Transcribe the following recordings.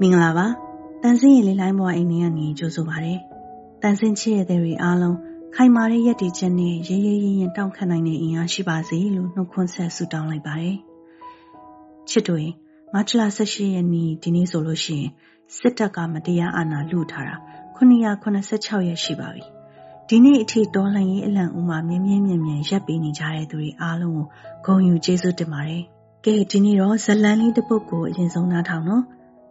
မင်္ဂလာပါတန်ဆင်းရဲ့လေးလိုင်းဘွားအိမ်ထဲကနေကြိုဆိုပါရစေတန်ဆင်းချစ်ရဲ့တွေအားလုံးခိုင်မာတဲ့ရည်တည်ချက်နဲ့ရဲရဲရင်ရင်တောင့်ခံနိုင်တဲ့အင်အားရှိပါစေလို့နှုတ်ခွန်းဆက်ဆုတောင်းလိုက်ပါတယ်ချစ်တွေမတ်လ18ရက်နေ့ဒီနေ့ဆိုလို့ရှိရင်စစ်တပ်ကမတရားအာဏာလုထားတာ986ရက်ရှိပါပြီဒီနေ့အထိတော်လှန်ရေးအလံဦးမှာမြင်းမြင်းမြင်မြန်ရပ်ပေးနေကြတဲ့သူတွေအားလုံးကိုဂုဏ်ယူကျေးဇူးတင်ပါတယ်ကဲဒီနေ့တော့ဇလန်လေးတစ်ပုဒ်ကိုအရင်ဆုံးနားထောင်နော်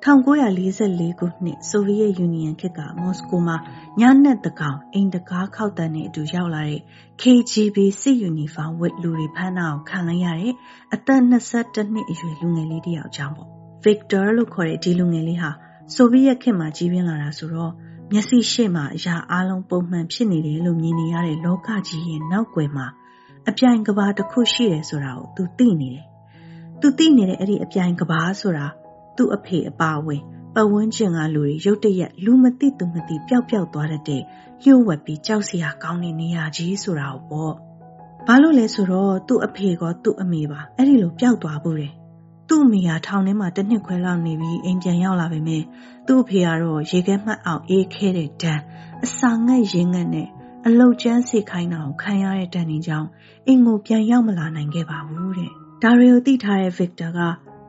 1944ခုနှစ် ဆိုဗီယက်ယူနီယံခေတ်က မော်စကိုမှာ ညနက်တကောင် အိမ်တကားခောက်တန်းနဲ့အတူ ရောက်လာတဲ့ KGB စစ်ယူနီဖောင်းဝတ် လူတွေဖမ်းတာကို ခံလိုက်ရတဲ့ အသက်22နှစ်အရွယ် လူငယ်လေးတစ်ယောက်အကြောင်းပေါ့ Victor လို့ခေါ်တဲ့ ဒီလူငယ်လေးဟာ ဆိုဗီယက်ခေတ်မှာ ကြီးပြင်းလာတာဆိုတော့ မျက်စိရှေ့မှာ အရာအလုံး ပုံမှန်ဖြစ်နေတယ်လို့ မြင်နေရတဲ့ လောကကြီးရဲ့ နောက်ွယ်မှာ အပြိုင်ကဘာတစ်ခု ရှိတယ်ဆိုတာကို သူသိနေတယ်။သူသိနေတဲ့ အဲ့ဒီ အပြိုင်ကဘာဆိုတာ သူ့အဖေအပါဝင်ပတ်ဝန်းကျင်ကလူတွေရုတ်တရက်လူမသိသူမသိပျောက်ပျောက်သွားတဲ့လျှို့ဝှက်ပြီးကြောက်စရာကောင်းတဲ့နေရာကြီးဆိုတာပေါ့။ဘာလို့လဲဆိုတော့သူ့အဖေကသူ့အမေပါအဲ့ဒီလိုပျောက်သွားဘူးတယ်။သူ့အမေကထောင်ထဲမှာတစ်နှစ်ခွဲလောက်နေပြီးအိမ်ပြန်ရောက်လာပေမဲ့သူ့အဖေကတော့ရေခဲမှတ်အောင်အေးခဲတဲ့ဒဏ်အစာငတ်ရင်းငတ်နဲ့အလုတ်ကျန်းစီခိုင်းတာကိုခံရတဲ့တန်နေကြောင်းအိမ်ကိုပြန်ရောက်မလာနိုင်ခဲ့ပါဘူးတဲ့။ဒါရီကိုသိထားတဲ့ဗစ်တာက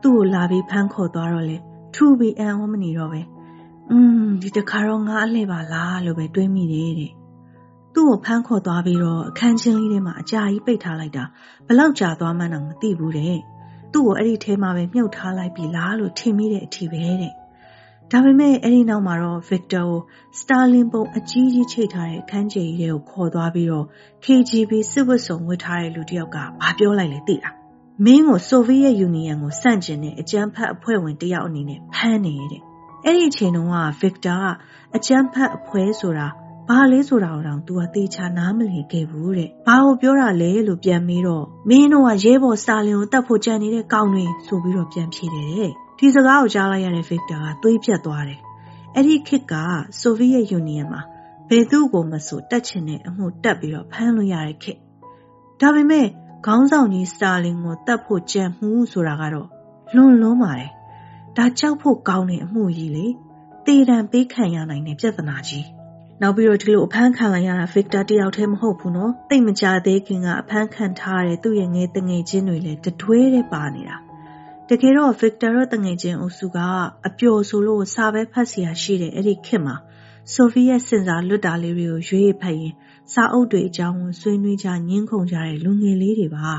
သူ့ကိုလာပြီးဖမ်းခေါ်သွားတော့လေထူပြီးအံ့ဩမနေတော့ပဲอืมဒီတခါတော့ငါအလှည့်ပါလားလို့ပဲတွေးမိတယ်တဲ့သူ့ကိုဖမ်းခေါ်သွားပြီးတော့အခန်းချင်းလေးထဲမှာအကြာကြီးပိတ်ထားလိုက်တာဘလောက်ကြာသွားမှန်းတော့မသိဘူးတဲ့သူ့ကိုအဲ့ဒီထဲမှာပဲမြုပ်ထားလိုက်ပြီလားလို့ထင်မိတဲ့အထိပဲတဲ့ဒါပေမဲ့အဲ့ဒီနောက်မှာတော့ Victor ကိုစတာလင်ပုံအကြီးကြီးချိတ်ထားတဲ့အခန်းကျယ်ကြီးကိုခေါ်သွားပြီးတော့ KGB စစ်ဝတ်စုံဝတ်ထားတဲ့လူတစ်ယောက်ကဘာပြောလိုက်လဲသိလား မင်းကိုဆိုဗီယက်ယူနီယံကိုစန့်ကျင်တဲ့အကြမ်းဖက်အဖွဲ့ဝင်တယောက်အနေနဲ့ဖမ်းနေတဲ့အဲ့ဒီအချိန်တုန်းကဗစ်တာကအကြမ်းဖက်အဖွဲ့ဆိုတာဘာလဲဆိုတာတော့ तू ကသေချာနားမလည်ခဲ့ဘူးတဲ့။ဘာကိုပြောတာလဲလို့ပြန်မေးတော့မင်းတို့ကရဲဘော်စတာလင်ကိုတတ်ဖို့ကြံနေတဲ့ကောင်တွေဆိုပြီးတော့ပြန်ဖြေတယ်တဲ့။ဒီစကားကိုကြားလိုက်ရတဲ့ဗစ်တာကသွေးပြတ်သွားတယ်။အဲ့ဒီခေတ်ကဆိုဗီယက်ယူနီယံမှာဘယ်သူ့ကိုမဆိုတတ်ချင်တဲ့အမှုတက်ပြီးတော့ဖမ်းလို့ရတဲ့ခေတ်။ဒါပေမဲ့ ခေါင်းဆောင်ကြီးစတာလင်ကိုတတ်ဖို့ကြံမှုဆိုတာကတော့လွန်လွန်းပါတယ်။ဒါကြောက်ဖို့ကောင်းတဲ့အမှုကြီးလေ။တေတံပေးခံရနိုင်တဲ့ပြဿနာကြီး။နောက်ပြီးတော့ဒီလိုအဖမ်းခံလိုက်ရတာဗစ်တာတယောက်တည်းမဟုတ်ဘူးနော်။တိတ်မကြသေးခင်ကအဖမ်းခံထားတဲ့သူ့ရဲ့ငယ်တငယ်ချင်းတွေလည်းတတွဲတဲ့ပါနေတာ။တကယ်တော့ဗစ်တာရဲ့တငယ်ချင်းအုပ်စုကအပျော်ဆိုလို့စာပဲဖတ်เสียရှိတဲ့အဲ့ဒီခေတ်မှာ ဆိုဗီယက်စင်စာလွတ်တာလေးတွေကိုရွေးဖတ်ရင်စာအုပ်တွေအကြောင်းကိုဆွေးနွေးကြညှင်းခုန်ကြတဲ့လူငယ်လေးတွေပါ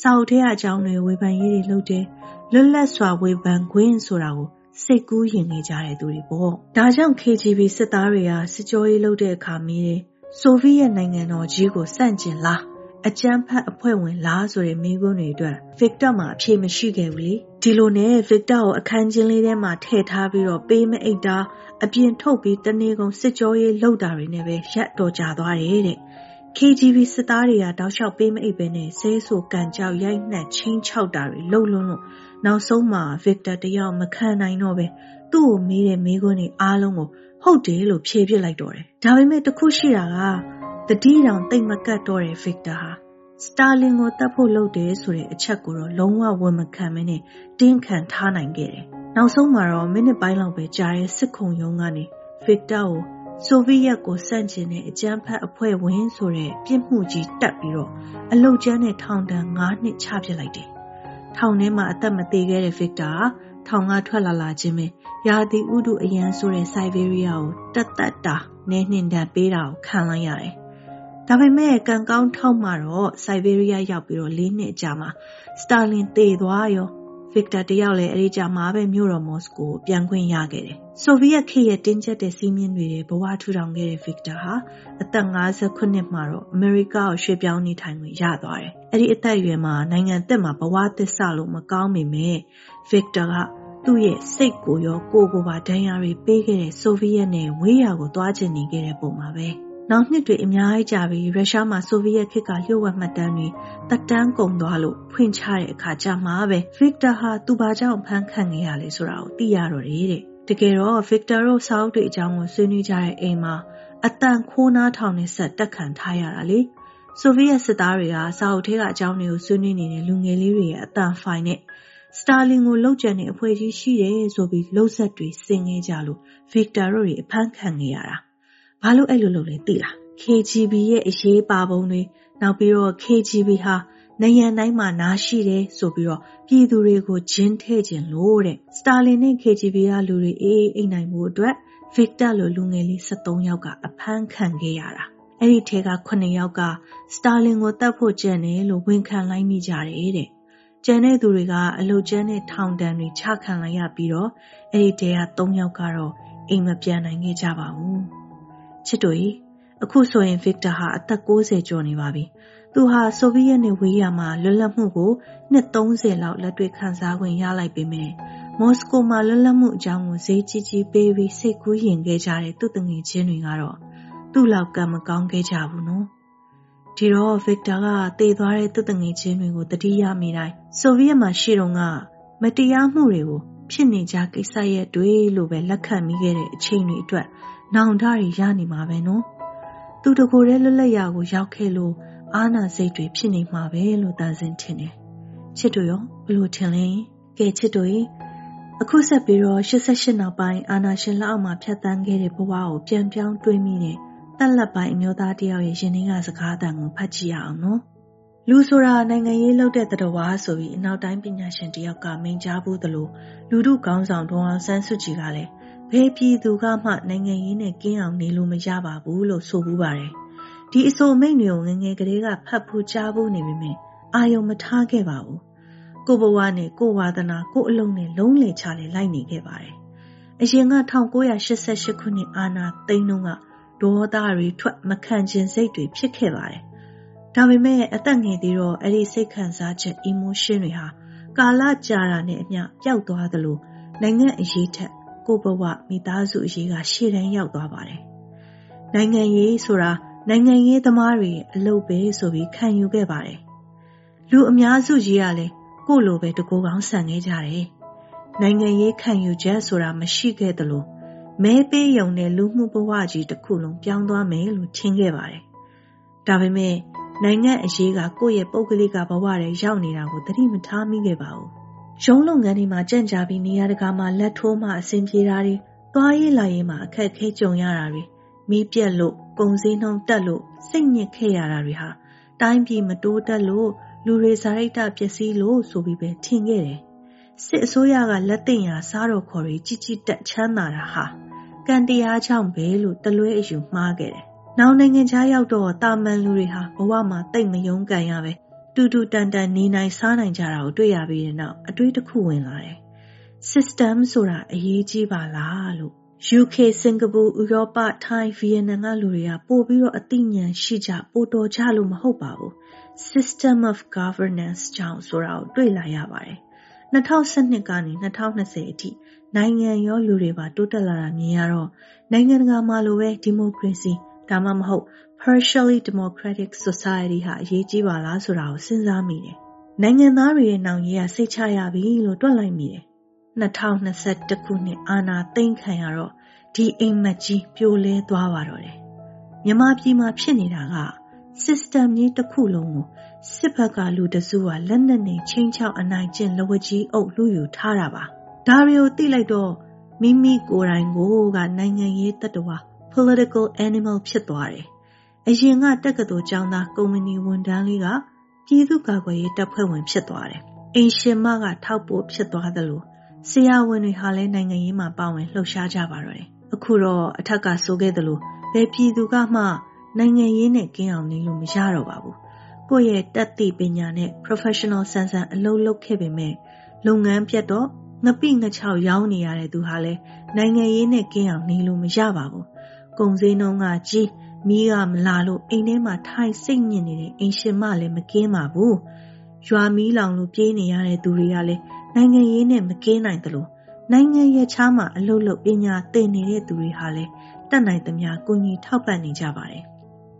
စာအုပ်ထဲအကြောင်းတွေဝေဖန်ရေးတွေလုပ်တယ်လွတ်လပ်စွာဝေဖန်ခွင့်ဆိုတာကိုစိတ်ကူးရင်နေကြတဲ့သူတွေပေါ့ဒါကြောင့် KGB စစ်သားတွေကစစ်ကြောရေးလုပ်တဲ့အခါမီးတယ်ဆိုဗီယက်နိုင်ငံတော်ကြီးကိုစန့်ကျင်လား အကြမ်းဖက်အဖွဲ့ဝင်လားဆိုတဲ့မိကွန်းတွေအတွက် Victor မှာအဖြေမရှိခဲ့ဘူးလေဒီလိုနဲ့ Victor ကိုအခန်းချင်းလေးထဲမှာထည့်ထားပြီးတော့ပေးမအိတ်တာအပြင်ထုတ်ပြီးတနေ့ကုန်စစ်ကြောရေးလုပ်တာတွေနဲ့ပဲရက်တော်ကြသွားတယ်တဲ့ KGB စစ်သားတွေကတောက်လျှောက်ပေးမအိပ်ပဲနဲ့ဆဲဆိုကန်ကြောက်ရိုက်နှက်ချင်းချောက်တာတွေလှုပ်လွန်းလို့နောက်ဆုံးမှာ Victor တယောက်မခံနိုင်တော့ပဲသူ့ကိုမေးတဲ့မေးခွန်းတွေအားလုံးကိုဟုတ်တယ်လို့ဖြေပြလိုက်တော့တယ်။ဒါပေမဲ့တခုရှိတာက တတိတောင်တိတ်မကတ်တော့တဲ့ Victor ဟာစတာလင်ကိုတတ်ဖို့လုပ်တယ်ဆိုတဲ့အချက်ကိုတော့လုံးဝဝန်မခံမနဲ့တင်းခံထားနိုင်ခဲ့တယ်။နောက်ဆုံးမှာတော့မိနစ်ပိုင်းလောက်ပဲကြာတဲ့စစ်ခုံရုံးကနေ Victor ကိုဆိုဗီယက်ကိုစန့်ကျင်တဲ့အကြမ်းဖက်အဖွဲ့ဝင်ဆိုတဲ့ပြစ်မှုကြီးတက်ပြီးတော့အလုတ်ကျန်းတဲ့ထောင်ဒဏ်9နှစ်ချပစ်လိုက်တယ်။ထောင်ထဲမှာအသက်မသေးခဲ့တဲ့ Victor ထောင်ကထွက်လာလာခြင်းပဲရာသီဥတုအရန်ဆိုတဲ့ Siberia ကိုတက်တက်တာနဲနှင်တန်ပေးတာကိုခံလိုက်ရတယ်။ ဒါပေမဲ့ကံကောင်းထောက်မှတော့ Siberia ရောက်ပြီးတော့၄နှစ်အကြာမှာစတာလင်သေသွားရောဗစ်တာတယောက်လည်းအဲဒီကြမှာပဲမြို့တော်မော်စကိုပြန်ခွင့်ရခဲ့တယ်။ဆိုဗီယက်ခေတ်ရဲ့တင်းကျပ်တဲ့စီးမြင့်တွေဘဝထူထောင်ခဲ့တဲ့ဗစ်တာဟာအသက်59မှာတော့အမေရိကကိုရွှေ့ပြောင်းနေထိုင်ခွင့်ရသွားတယ်။အဲဒီအသက်အရွယ်မှာနိုင်ငံသက်မှာဘဝသစ္စာလို့မကောင်းပေမဲ့ဗစ်တာကသူ့ရဲ့စိတ်ကိုရောကိုယ်ကိုပါဒဏ်ရာတွေပေးခဲ့တဲ့ဆိုဗီယက်နဲ့ဝေးရာကိုသွားချင်နေခဲ့တဲ့ပုံပါပဲ။ နောက်နှစ်တွေအများကြီးကြာပြီးရုရှားမှာဆိုဗီယက်ခေတ်ကလျှို့ဝှက်မှတ်တမ်းတွေတက်တန်းကုန်သွားလို့ဖွင့်ချတဲ့အခါကျမှပဲဗစ်တာဟာသူ့ဘာကြောင့်ဖမ်းခံခဲ့ရလဲဆိုတာကိုသိရတော့တယ်တဲ့တကယ်တော့ဗစ်တာတို့စာအုပ်တွေအကြောင်းကိုဆွေးနွေးကြတဲ့အိမ်မှာအတန်ခိုးနားထောင်နေဆက်တက်ခံထားရတာလေဆိုဗီယက်စစ်သားတွေကစာအုပ်ထဲကအကြောင်းတွေကိုဆွေးနွေးနေတဲ့လူငယ်လေးတွေရဲ့အတန်ဖိုင်နဲ့စတာလင်ကိုလောက်ကျန်တဲ့အဖွဲ့ကြီးရှိတယ်ဆိုပြီးလှုပ်ဆက်တွေဆင်ခဲ့ကြလို့ဗစ်တာတို့တွေအဖမ်းခံခဲ့ရတာ ဘာလို့အဲ့လိုလုပ်လဲသိလား KGB ရဲ့အရေးပါပုံတွေနောက်ပြီးတော့ KGB ဟာနိုင်ငံတိုင်းမှာနားရှိတယ်ဆိုပြီးတော့ပြည်သူတွေကိုဂျင်းထဲ့ခြင်းလို့တဲ့စတာလင်နဲ့ KGB ကလူတွေအေးအေးအိမ်နိုင်မှုအတွက်ဗစ်တာလိုလူငယ်လေး73ယောက်ကအဖမ်းခံခဲ့ရတာအဲ့ဒီထဲက9ယောက်ကစတာလင်ကိုတတ်ဖို့ကြံတယ်လို့ဝန်ခံလိုက်မိကြတယ်တဲ့ကျန်တဲ့သူတွေကအလုတ်ကျန်းတဲ့ထောင်ဒဏ်တွေချခံလိုက်ရပြီးတော့အဲ့ဒီတဲက3ယောက်ကတော့အိမ်မပြန်နိုင်ခဲ့ကြပါဘူး ချစ်တို့အခုဆိုရင်ဗစ်တာဟာအသက်60ကျော်နေပါပြီသူဟာဆိုဗီယက်နဲ့ဝေးရမှာလွတ်လပ်မှုကိုနှစ်30လောက်လက်တွေ့ခံစားခွင့်ရလိုက်ပေမဲ့မော်စကိုမှာလွတ်လပ်မှုအကြောင်းကိုဈေးကြီးကြီးပေးပြီးစိတ်ကူးယဉ်ခဲ့ကြတဲ့သူ့တငယ်ချင်းတွေကတော့သူ့လောက်ကံမကောင်းခဲ့ကြဘူးနော်ဒီတော့ဗစ်တာကတည်သွားတဲ့သူ့တငယ်ချင်းတွေကိုတတိယမိတိုင်းဆိုဗီယက်မှာရှိတုန်းကမတရားမှုတွေကိုဖြစ်နေကြကိစ္စရဲ့တွေလို့ပဲလက်ခံမိခဲ့တဲ့အချိန်တွေအတွက် နောင်တတွေရနေမှာပဲနော်သူတကိုယ်ရဲ့လွတ်လပ်ရာကိုရောက်ခဲ့လို့အာနာစိတ်တွေဖြစ်နေမှာပဲလို့တန်စင်ထင်တယ်ချစ်တို့ရောဘလို့ထင်လဲကဲချစ်တို့ရင်အခုဆက်ပြီးတော့88နောက်ပိုင်းအာနာရှင်လက်အောက်မှာဖြတ်တန်းခဲ့တဲ့ဘဝကိုပြန်ပြောင်းတွေးမိတဲ့တက်လက်ပိုင်းအမျိုးသားတယောက်ရဲ့ရင်ထဲကစကားအတန်ကိုဖတ်ကြည့်ရအောင်နော်လူဆိုတာနိုင်ငံရေးလှုပ်တဲ့တတော်ဆိုပြီးအနောက်တိုင်းပညာရှင်တယောက်ကမိန့်ကြားဘူးသလိုလူထုကောင်းဆောင်ဒေါအောင်ဆန်းစုကြည်ကလည်း ဘယ်ပြည်သူကမှနိုင်ငံရေးနဲ့ကင်းအောင်နေလို့မရပါဘူးလို့ဆိုဘူးပါတယ်ဒီအဆိုမိန့်တွေကိုငငယ်ကလေးကဖတ်ဖို့ကြားဖို့နေပြီမြင်အာယုံမထားခဲ့ပါဘူးကိုဘဝနဲ့ကိုဝါသနာကိုအလုံးနဲ့လုံးလေချလေလိုက်နေခဲ့ပါတယ်အရင်က1988ခုနှစ်အာနာသိန်းတုန်းကဒေါသတွေထွက်မခံခြင်းစိတ်တွေဖြစ်ခဲ့ပါတယ်ဒါပေမဲ့အသက်ငယ်သေးတော့အဲ့ဒီစိတ်ခံစားချက် emotion တွေဟာကာလကြာတာနဲ့အမျှပျောက်သွားသလိုနိုင်ငံအရေးထက် ကိုဘဝမိသားစုအရေးကရှေ့တန်းရောက်သွားပါတယ်နိုင်ငံရေးဆိုတာနိုင်ငံရေးသမားတွေအလုပ်ပဲဆိုပြီးခံယူခဲ့ပါတယ်။လူအများစုကြီးကလည်းကို့လိုပဲတကိုယ်ကောင်းဆန်ခဲ့ကြတယ်။နိုင်ငံရေးခံယူချက်ဆိုတာမရှိခဲ့သလိုမဲပေးယုံတဲ့လူမှုဘဝကြီးတစ်ခုလုံးပြောင်းသွားမယ်လို့ထင်ခဲ့ပါတယ်။ဒါပေမဲ့နိုင်ငံအရေးကကိုယ့်ရဲ့ပုဂ္ဂလိကဘဝတွေရောက်နေတာကိုသတိမထားမိခဲ့ပါဘူး။ ရုံးလုပ်ငန်းတွေမှာကြံ့ကြာပြီးနေရာတကာမှာလက်ထိုးမှအဆင်ပြေတာတွေသွားရေးလာရေးမှာအခက်အခဲကြုံရတာတွေမီးပြက်လို့ကုန်စည်နှုန်းတက်လို့စိတ်ညစ်ခဲ့ရတာတွေဟာတိုင်းပြည်မတိုးတက်လို့လူတွေဇာရိတပျက်စီးလို့ဆိုပြီးပဲထင်ခဲ့တယ်။စစ်အစိုးရကလက်သိမ်ရာစားတော်ခေါ်တွေကြီးကြီးတက်ချမ်းသာတာဟာကံတရားကြောင့်ပဲလို့တလွဲအယူမှားခဲ့တယ်။နောက်နိုင်ငံခြားရောက်တော့တာမန်လူတွေဟာဘဝမှာတိတ်မယုံကန်ရပဲ တူတူတန်တန်နေနိုင်စားနိုင်ကြတာကိုတွေ့ရပြီးတဲ့နောက်အတွေးတစ်ခုဝင်လာတယ်။ system ဆိုတာအရေးကြီးပါလားလို့ UK စင်ကာပူဥရောပထိုင်းဗီယက်နမ်ကလူတွေကပို့ပြီးတော့အသိဉာဏ်ရှိကြပိုတော်ကြလို့မဟုတ်ပါဘူး system of governance ကြောင့်ဆိုတာကိုတွေ့လာရပါတယ်2012ကနေ2020အထိနိုင်ငံရောလူတွေပါတိုးတက်လာတာမြင်ရတော့နိုင်ငံတကာမှာလိုပဲ democracy ဒါမှမဟုတ် partially democratic society ဟာအရေးကြီးပါလားဆိုတာကိုစဉ်းစားမိတယ်နိုင်ငံသားတွေရဲ့နောင်ရေးကစိတ်ချရပြီလို့တွက်လိုက်မိတယ်2021ခုနှစ်အာနာသိမ့်ခံရတော့ဒီအိမ်မက်ကြီးပြိုလဲသွားပါတော့တယ်။မြမပြည်မှာဖြစ်နေတာက system ကြီးတစ်ခုလုံးကိုစစ်ဘက်ကလူတစုကလက်နက်နဲ့ချင်းချောက်အနိုင်ကျင့်လဝကြီးအုပ်လူယူထားတာပါ။ဒါတွေကိုသိလိုက်တော့မိမိကိုယ်တိုင်ကိုကနိုင်ငံရေးတ attva political animal ဖြစ်သွားတယ်။ အရင်ကတက္ကသိုလ်ကျောင်းသားကုမ္ပဏီဝန်ထမ်းလေးကပြည်သူ့ကာကွယ်ရေးတပ်ဖွဲ့ဝင်ဖြစ်သွားတယ်။အိမ်ရှင်မကထောက်ပို့ဖြစ်သွားသလိုဆရာဝန်တွေဟာလည်းနိုင်ငံရေးမှာပါဝင်လှုပ်ရှားကြပါတော့တယ်။အခုတော့အထက်ကဆိုခဲ့သလိုဘယ်ပြည်သူကမှနိုင်ငံရေးနဲ့ကင်းအောင်နေလို့မရတော့ပါဘူး။ကိုယ့်ရဲ့တက်သည့်ပညာနဲ့ professional ဆန်းဆန်းအလုပ်လုပ်ခဲ့ပေမဲ့လုပ်ငန်းပြတ်တော့ငပိငချောက်ရောင်းနေရတဲ့သူဟာလည်းနိုင်ငံရေးနဲ့ကင်းအောင်နေလို့မရပါဘူး။ကုံစင်းနှုံးကကြီး မီးကမလာလို့အိမ်ထဲမှာထိုင်စိတ်ညစ်နေတဲ့အိမ်ရှင်မလည်းမကင်းပါဘူး။ရွာမီးလောင်လို့ပြေးနေရတဲ့သူတွေကလည်းနိုင်ငံရေးနဲ့မကင်းနိုင်သလိုနိုင်ငံရဲ့ချားမှာအလုပ်လုပ်ပညာသင်နေတဲ့သူတွေဟာလည်းတတ်နိုင်သမျှကိုညီထောက်ပံ့နေကြပါတယ်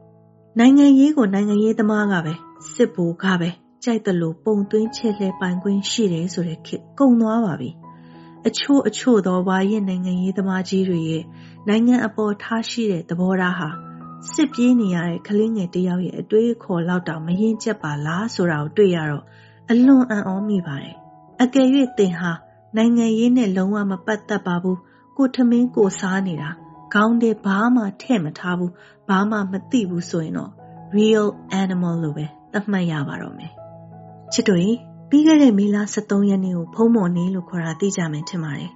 ။နိုင်ငံရေးကိုနိုင်ငံရေးသမားကပဲစစ်ဘိုလ်ကပဲကြိုက်တယ်လို့ပုံသွင်းချက်လဲပိုင်ခွင့်ရှိတယ်ဆိုတဲ့ခေတ်ကုန်သွားပါပြီ။အချို့အချို့သောဝါရင်နိုင်ငံရေးသမားကြီးတွေရဲ့နိုင်ငံအပေါ်ထားရှိတဲ့သဘောထားဟာ စစ်ပြေးနေရတဲ့ကလေးငယ်တယောက်ရဲ့အတွေးခေါ်လောက်တောင်မရင်ကျက်ပါလားဆိုတာကိုတွေ့ရတော့အလွန်အံ့ဩမိပါတယ်အကယ်၍သင်ဟာနိုင်ငံရေးနဲ့လုံးဝမပတ်သက်ပါဘူးကိုထမင်းကိုစားနေတာခေါင်းထဲဘာမှထည့်မထားဘူးဘာမှမသိဘူးဆိုရင်တော့ real animal လို့ပဲသတ်မှတ်ရပါတော့မယ်ချစ်တို့ပြီးခဲ့တဲ့မေလ23ရက်နေ့ကိုဖုံးမော်နေလို့ခေါ်တာသိကြမယ်ထင်ပါတယ်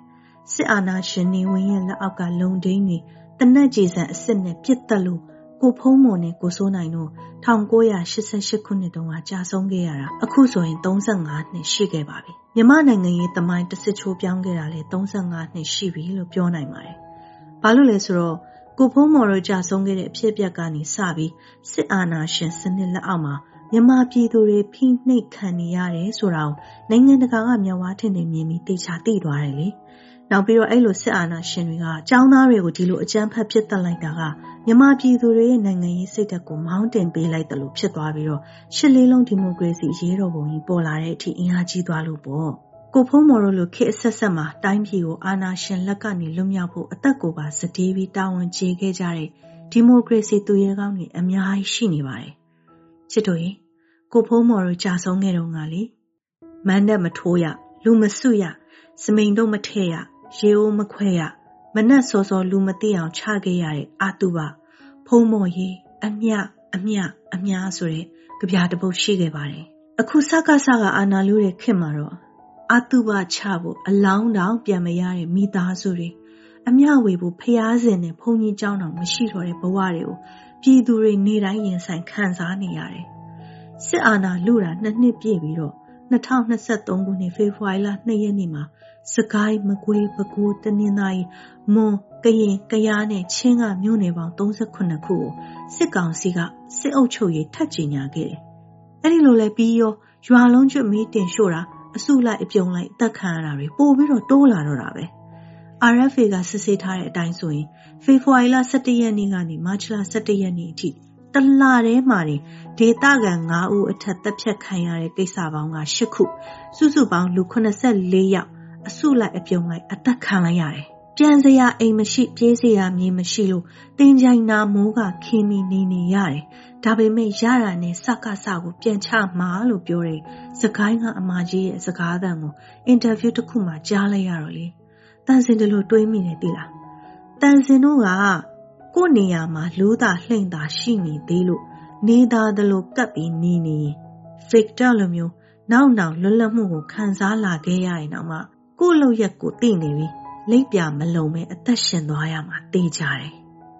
စစ်အာဏာရှင်နေဝင်ရဲ့လက်အောက်ကလုံဒိန်းတွေတနက်ကြီးစံအစ်စ်နဲ့ပြစ်တက်လို့ ကိုဖုံးမော်နဲ့ကိုစိုးနိုင်တို့1988ခုနှစ်တုန်းကကြာဆုံးခဲ့ရတာအခုဆိုရင်35နှစ်ရှိခဲ့ပါပြီမြမနိုင်ငံရေးတမိုင်းတစ်စစ်ချိုးပြောင်းခဲ့တာလေ35နှစ်ရှိပြီလို့ပြောနိုင်ပါတယ်ဘာလို့လဲဆိုတော့ကိုဖုံးမော်တို့ကြာဆုံးခဲ့တဲ့အဖြစ်အပျက်ကနေစပြီးစစ်အာဏာရှင်စနစ်လက်အောက်မှာမြန်မာပြည်သူတွေဖိနှိပ်ခံနေရတယ်ဆိုတာကိုနိုင်ငံတကာကမျက်ဝါးထင်ထင်မြင်ပြီးသိချသိသွားတယ်လေ။ နောက်ပြီးတော့အဲ့လိုစစ်အာဏာရှင်တွေကចောင်းသားတွေကိုဒီလိုအကြမ်းဖက်ဖြစ်တက်လိုက်တာကမြန်မာပြည်သူတွေရဲ့နိုင်ငံရေးစိတ်ဓာတ်ကိုမောင်းတင်ပေးလိုက်တယ်လို့ဖြစ်သွားပြီးတော့ရှစ်လေးလုံးဒီမိုကရေစီရေးတော်ပုံကြီးပေါ်လာတဲ့အထိအင်အားကြီးသွားလို့ပေါ့။ကိုဖုံးမော်တို့လိုခေတ်အဆက်ဆက်မှာတိုင်းပြည်ကိုအာဏာရှင်လက်ကနေလွတ်မြောက်ဖို့အသက်ကိုပါစတေးပြီးတာဝန်ကျေခဲ့ကြတဲ့ဒီမိုကရေစီသူရဲကောင်းတွေအများကြီးရှိနေပါတယ်။ချစ်တို့ရင်ကိုဖုံးမော်တို့ကြာဆုံးခဲ့တော့ငါလေမန်းနဲ့မထိုးရလူမစုရစမိန်တို့မထဲ့ရ ရေအိုးမခွဲရမနှက်စောစောလူမသိအောင်ချခဲ့ရတဲ့အာတုဘဖုံမော်ရေးအမြအမြအမြဆိုတဲ့ကြပြတပုတ်ရှိခဲ့ပါတယ်အခုစကစကအာနာလူတဲ့ခင်မှာတော့အာတုဘချဖို့အလောင်းတောင်ပြန်မရတဲ့မိသားစုတွေအမြဝေဖို့ဖျားစင်နဲ့ဘုံကြီးကြောင်းတောင်မရှိတော့တဲ့ဘဝတွေကိုပြည်သူတွေနေတိုင်းရင်ဆိုင်ခံစားနေရတယ်စစ်အာဏာလုတာနှစ်နှစ်ပြည့်ပြီးတော့2023ခုနှစ်ဖေဖော်ဝါရီလ2ရက်နေ့မှာ စကိုင်းမကွေးပဲခူးတနင်္သာရီမွန်ကရင်ကယားနဲ့ချင်းကမြို့နယ်ပေါင်း38ခုကိုစစ်ကောင်စီကစစ်အုပ်ချုပ်ရေးထပ်ကျင်ညာခဲ့တယ်။အဲဒီလိုလဲပြီးရောရွာလုံးကျွတ်မီးတင်ရှို့တာအစုလိုက်အပြုံလိုက်တက်ခံရတာတွေပို့ပြီးတော့တိုးလာတော့တာပဲ။ RFA ကစစ်ဆေးထားတဲ့အတိုင်းဆိုရင်ဖေဖော်ဝါရီလ17ရက်နေ့ကနေမတ်လ17ရက်နေ့အထိတလထဲမှာတင်ဒေသခံ9ဦးအထက်တပ်ဖြတ်ခံရတဲ့ကိစ္စပေါင်းက8ခုစုစုပေါင်းလူ84ယောက် အစုလိုက်အပြုံလိုက်အသက်ခံလိုက်ရတယ်။ပြန်စရာအိမ်မရှိပြေးစရာမြေမရှိလို့တင်ကြိုင်နာမိုးကခင်းမိနေနေရတယ်။ဒါပေမဲ့ရတာနဲ့စကစကိုပြန်ချမှာလို့ပြောတဲ့စကိုင်းကအမကြီးရဲ့စကားသံကိုအင်တာဗျူးတစ်ခုမှကြားလိုက်ရတော့လေ။တန်စင်တလို့တွေးမိနေသေးလား။တန်စင်တို့ကကို့နေရာမှာလူးသာလှိမ့်သာရှိနေသေးလို့နေသားသလိုကပ်ပြီးနေနေရင် Victor လိုမျိုးနောက်နောက်လွတ်လပ်မှုကိုခံစားလာခဲ့ရရင်တော့မှ ကို့လောက်ရက်ကိုသိနေပြီလိပ်ပြမလုံမဲအသက်ရှင်သွားရမှာသိကြတယ်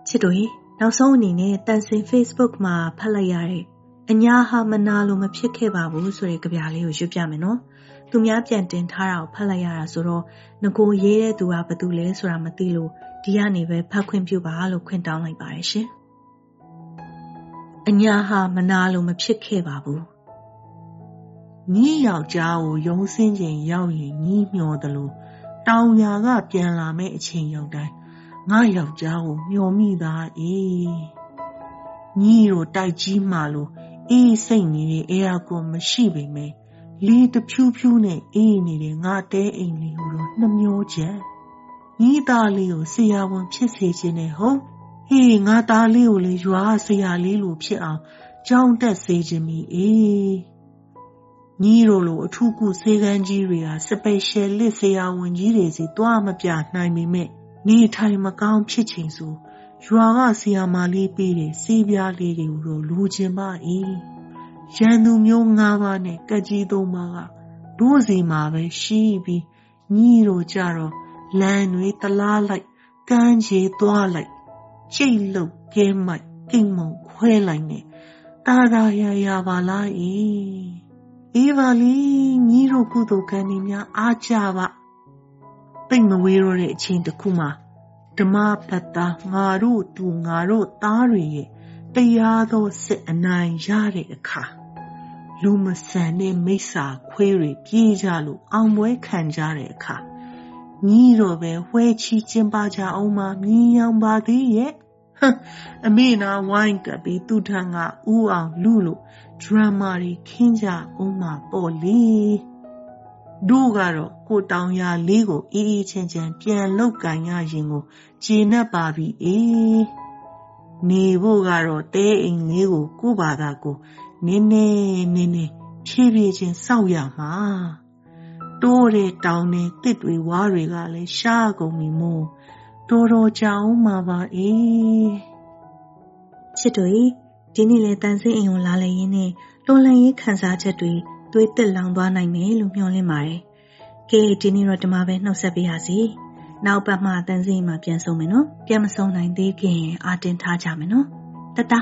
ချစ်တို့ရေနောက်ဆုံးအနေနဲ့တန်စင် Facebook မှာဖတ်လိုက်ရတဲ့အညာဟာမနာလို့မဖြစ်ခဲ့ပါဘူးဆိုတဲ့ကြပြလေးကိုရွတ်ပြမယ်နော်သူများပြန်တင်ထားတာကိုဖတ်လိုက်ရတာဆိုတော့ငကိုရေးတဲ့သူကဘာတူလဲဆိုတာမသိလို့ဒီကနေပဲဖတ်ခွင့်ပြုပါလို့ခွင့်တောင်းလိုက်ပါတယ်ရှင်။အညာဟာမနာလို့မဖြစ်ခဲ့ပါဘူး။ ညီယောက်ျားကိုယုံစင်းချိန်ရောက်ရင်ညီးမျောတယ်လို့တောင်ယာကပြန်လာမဲ့အချိန်ရောက်တိုင်းငါယောက်ျားကိုမျောမိသားအေးညီတို့တိုက်ကြီးမှလို့အေးစိတ်နေတဲ့အဲအကွန်မရှိပေမဲ့လေတဖြူးဖြူးနဲ့အေးနေတဲ့ငါတဲအိမ်လေးကိုတော့နှမျောချက်ညီသားလေးကိုဆရာဝန်ဖြစ်စေခြင်းနဲ့ဟုတ်ဟေးငါသားလေးကိုလေရွာဆရာလေးလိုဖြစ်အောင်ကြောင်းတက်စေခြင်းမီအေး ညီတို့လိုအထူးကုစေကန်းကြီးတွေဟာစပယ်ရှယ်လစ်ဆရာဝန်ကြီးတွေစီတွားမပြနိုင်ပေမဲ့နေထိုင်မကောင်းဖြစ်ချိန်ဆိုရွာကဆီယာမာလေးပေးတဲ့စီးပြားလေးတွေကိုတော့လူချင်းပါအေးရန်သူမျိုး၅ပါးနဲ့ကကြီးသုံးပါးကတို့စီမှာပဲရှိပြီးညီတို့ကြတော့လမ်းတွေတလားလိုက်ကမ်းခြေသွားလိုက်ကျိတ်လုတ်ကဲမိုက်ကိမ့်မုံခွဲလိုက်နဲ့တာတာရရပါလား အေးအေးပါလီညီတို့ကုသိုလ်ကံနေများအားကြပါတိတ်မဝေးတော့တဲ့အချိန်တစ်ခုမှာဓမ္မပတ္တာငါတို့သူငါတို့သားတွေရဲ့တရားသောစစ်အနိုင်ရတဲ့အခါလူမဆန်တဲ့မိစ္ဆာခွေးတွေပြေးကြလို့အောင်ပွဲခံကြတဲ့အခါညီတော့ပဲဝဲချီကျင်းပါကြအောင်မမြင်အောင်ပါသေးရဲ့ အမေနာဝိုင်းကပ်ပြီးသူ့ထံကဥအောင်လူလို့ဒရမာတွေခင်းကြအောင်မပေါ့လေတို့ကတော့ကိုတောင်ရလေးကိုအေးအေးချမ်းချမ်းပြန်လောက်ကင်ရရင်ကိုကျေနပ်ပါပြီအေးနေဖို့ကတော့တဲအိမ်လေးကိုကို့ဘာသာကိုနင်းနေနင်းနေဖြည်းဖြည်းချင်းစောက်ရမှာတိုးတဲ့တောင်နဲ့တစ်တွေဝါးတွေကလည်းရှားကုန်ပြီမို့ တော်တော်ကြာအောင်မှာပါအေးချစ်တို့ဒီနေ့လေတန်စင်းအိမ်ကိုလာလေရင်းနဲ့တော်လန်ရေးခံစားချက်တွေသွေးတက်လောင်သွားနိုင်မယ်လို့မျှော်လင့်ပါတယ်။ကဲဒီနေ့တော့ဒီမှာပဲနှုတ်ဆက်ပေးရစီ။နောက်ပတ်မှတန်စင်းမှာပြန်ဆုံးမယ်နော်။ပြန်မဆုံးနိုင်သေးခင်အာတင်ထားကြမယ်နော်။တတ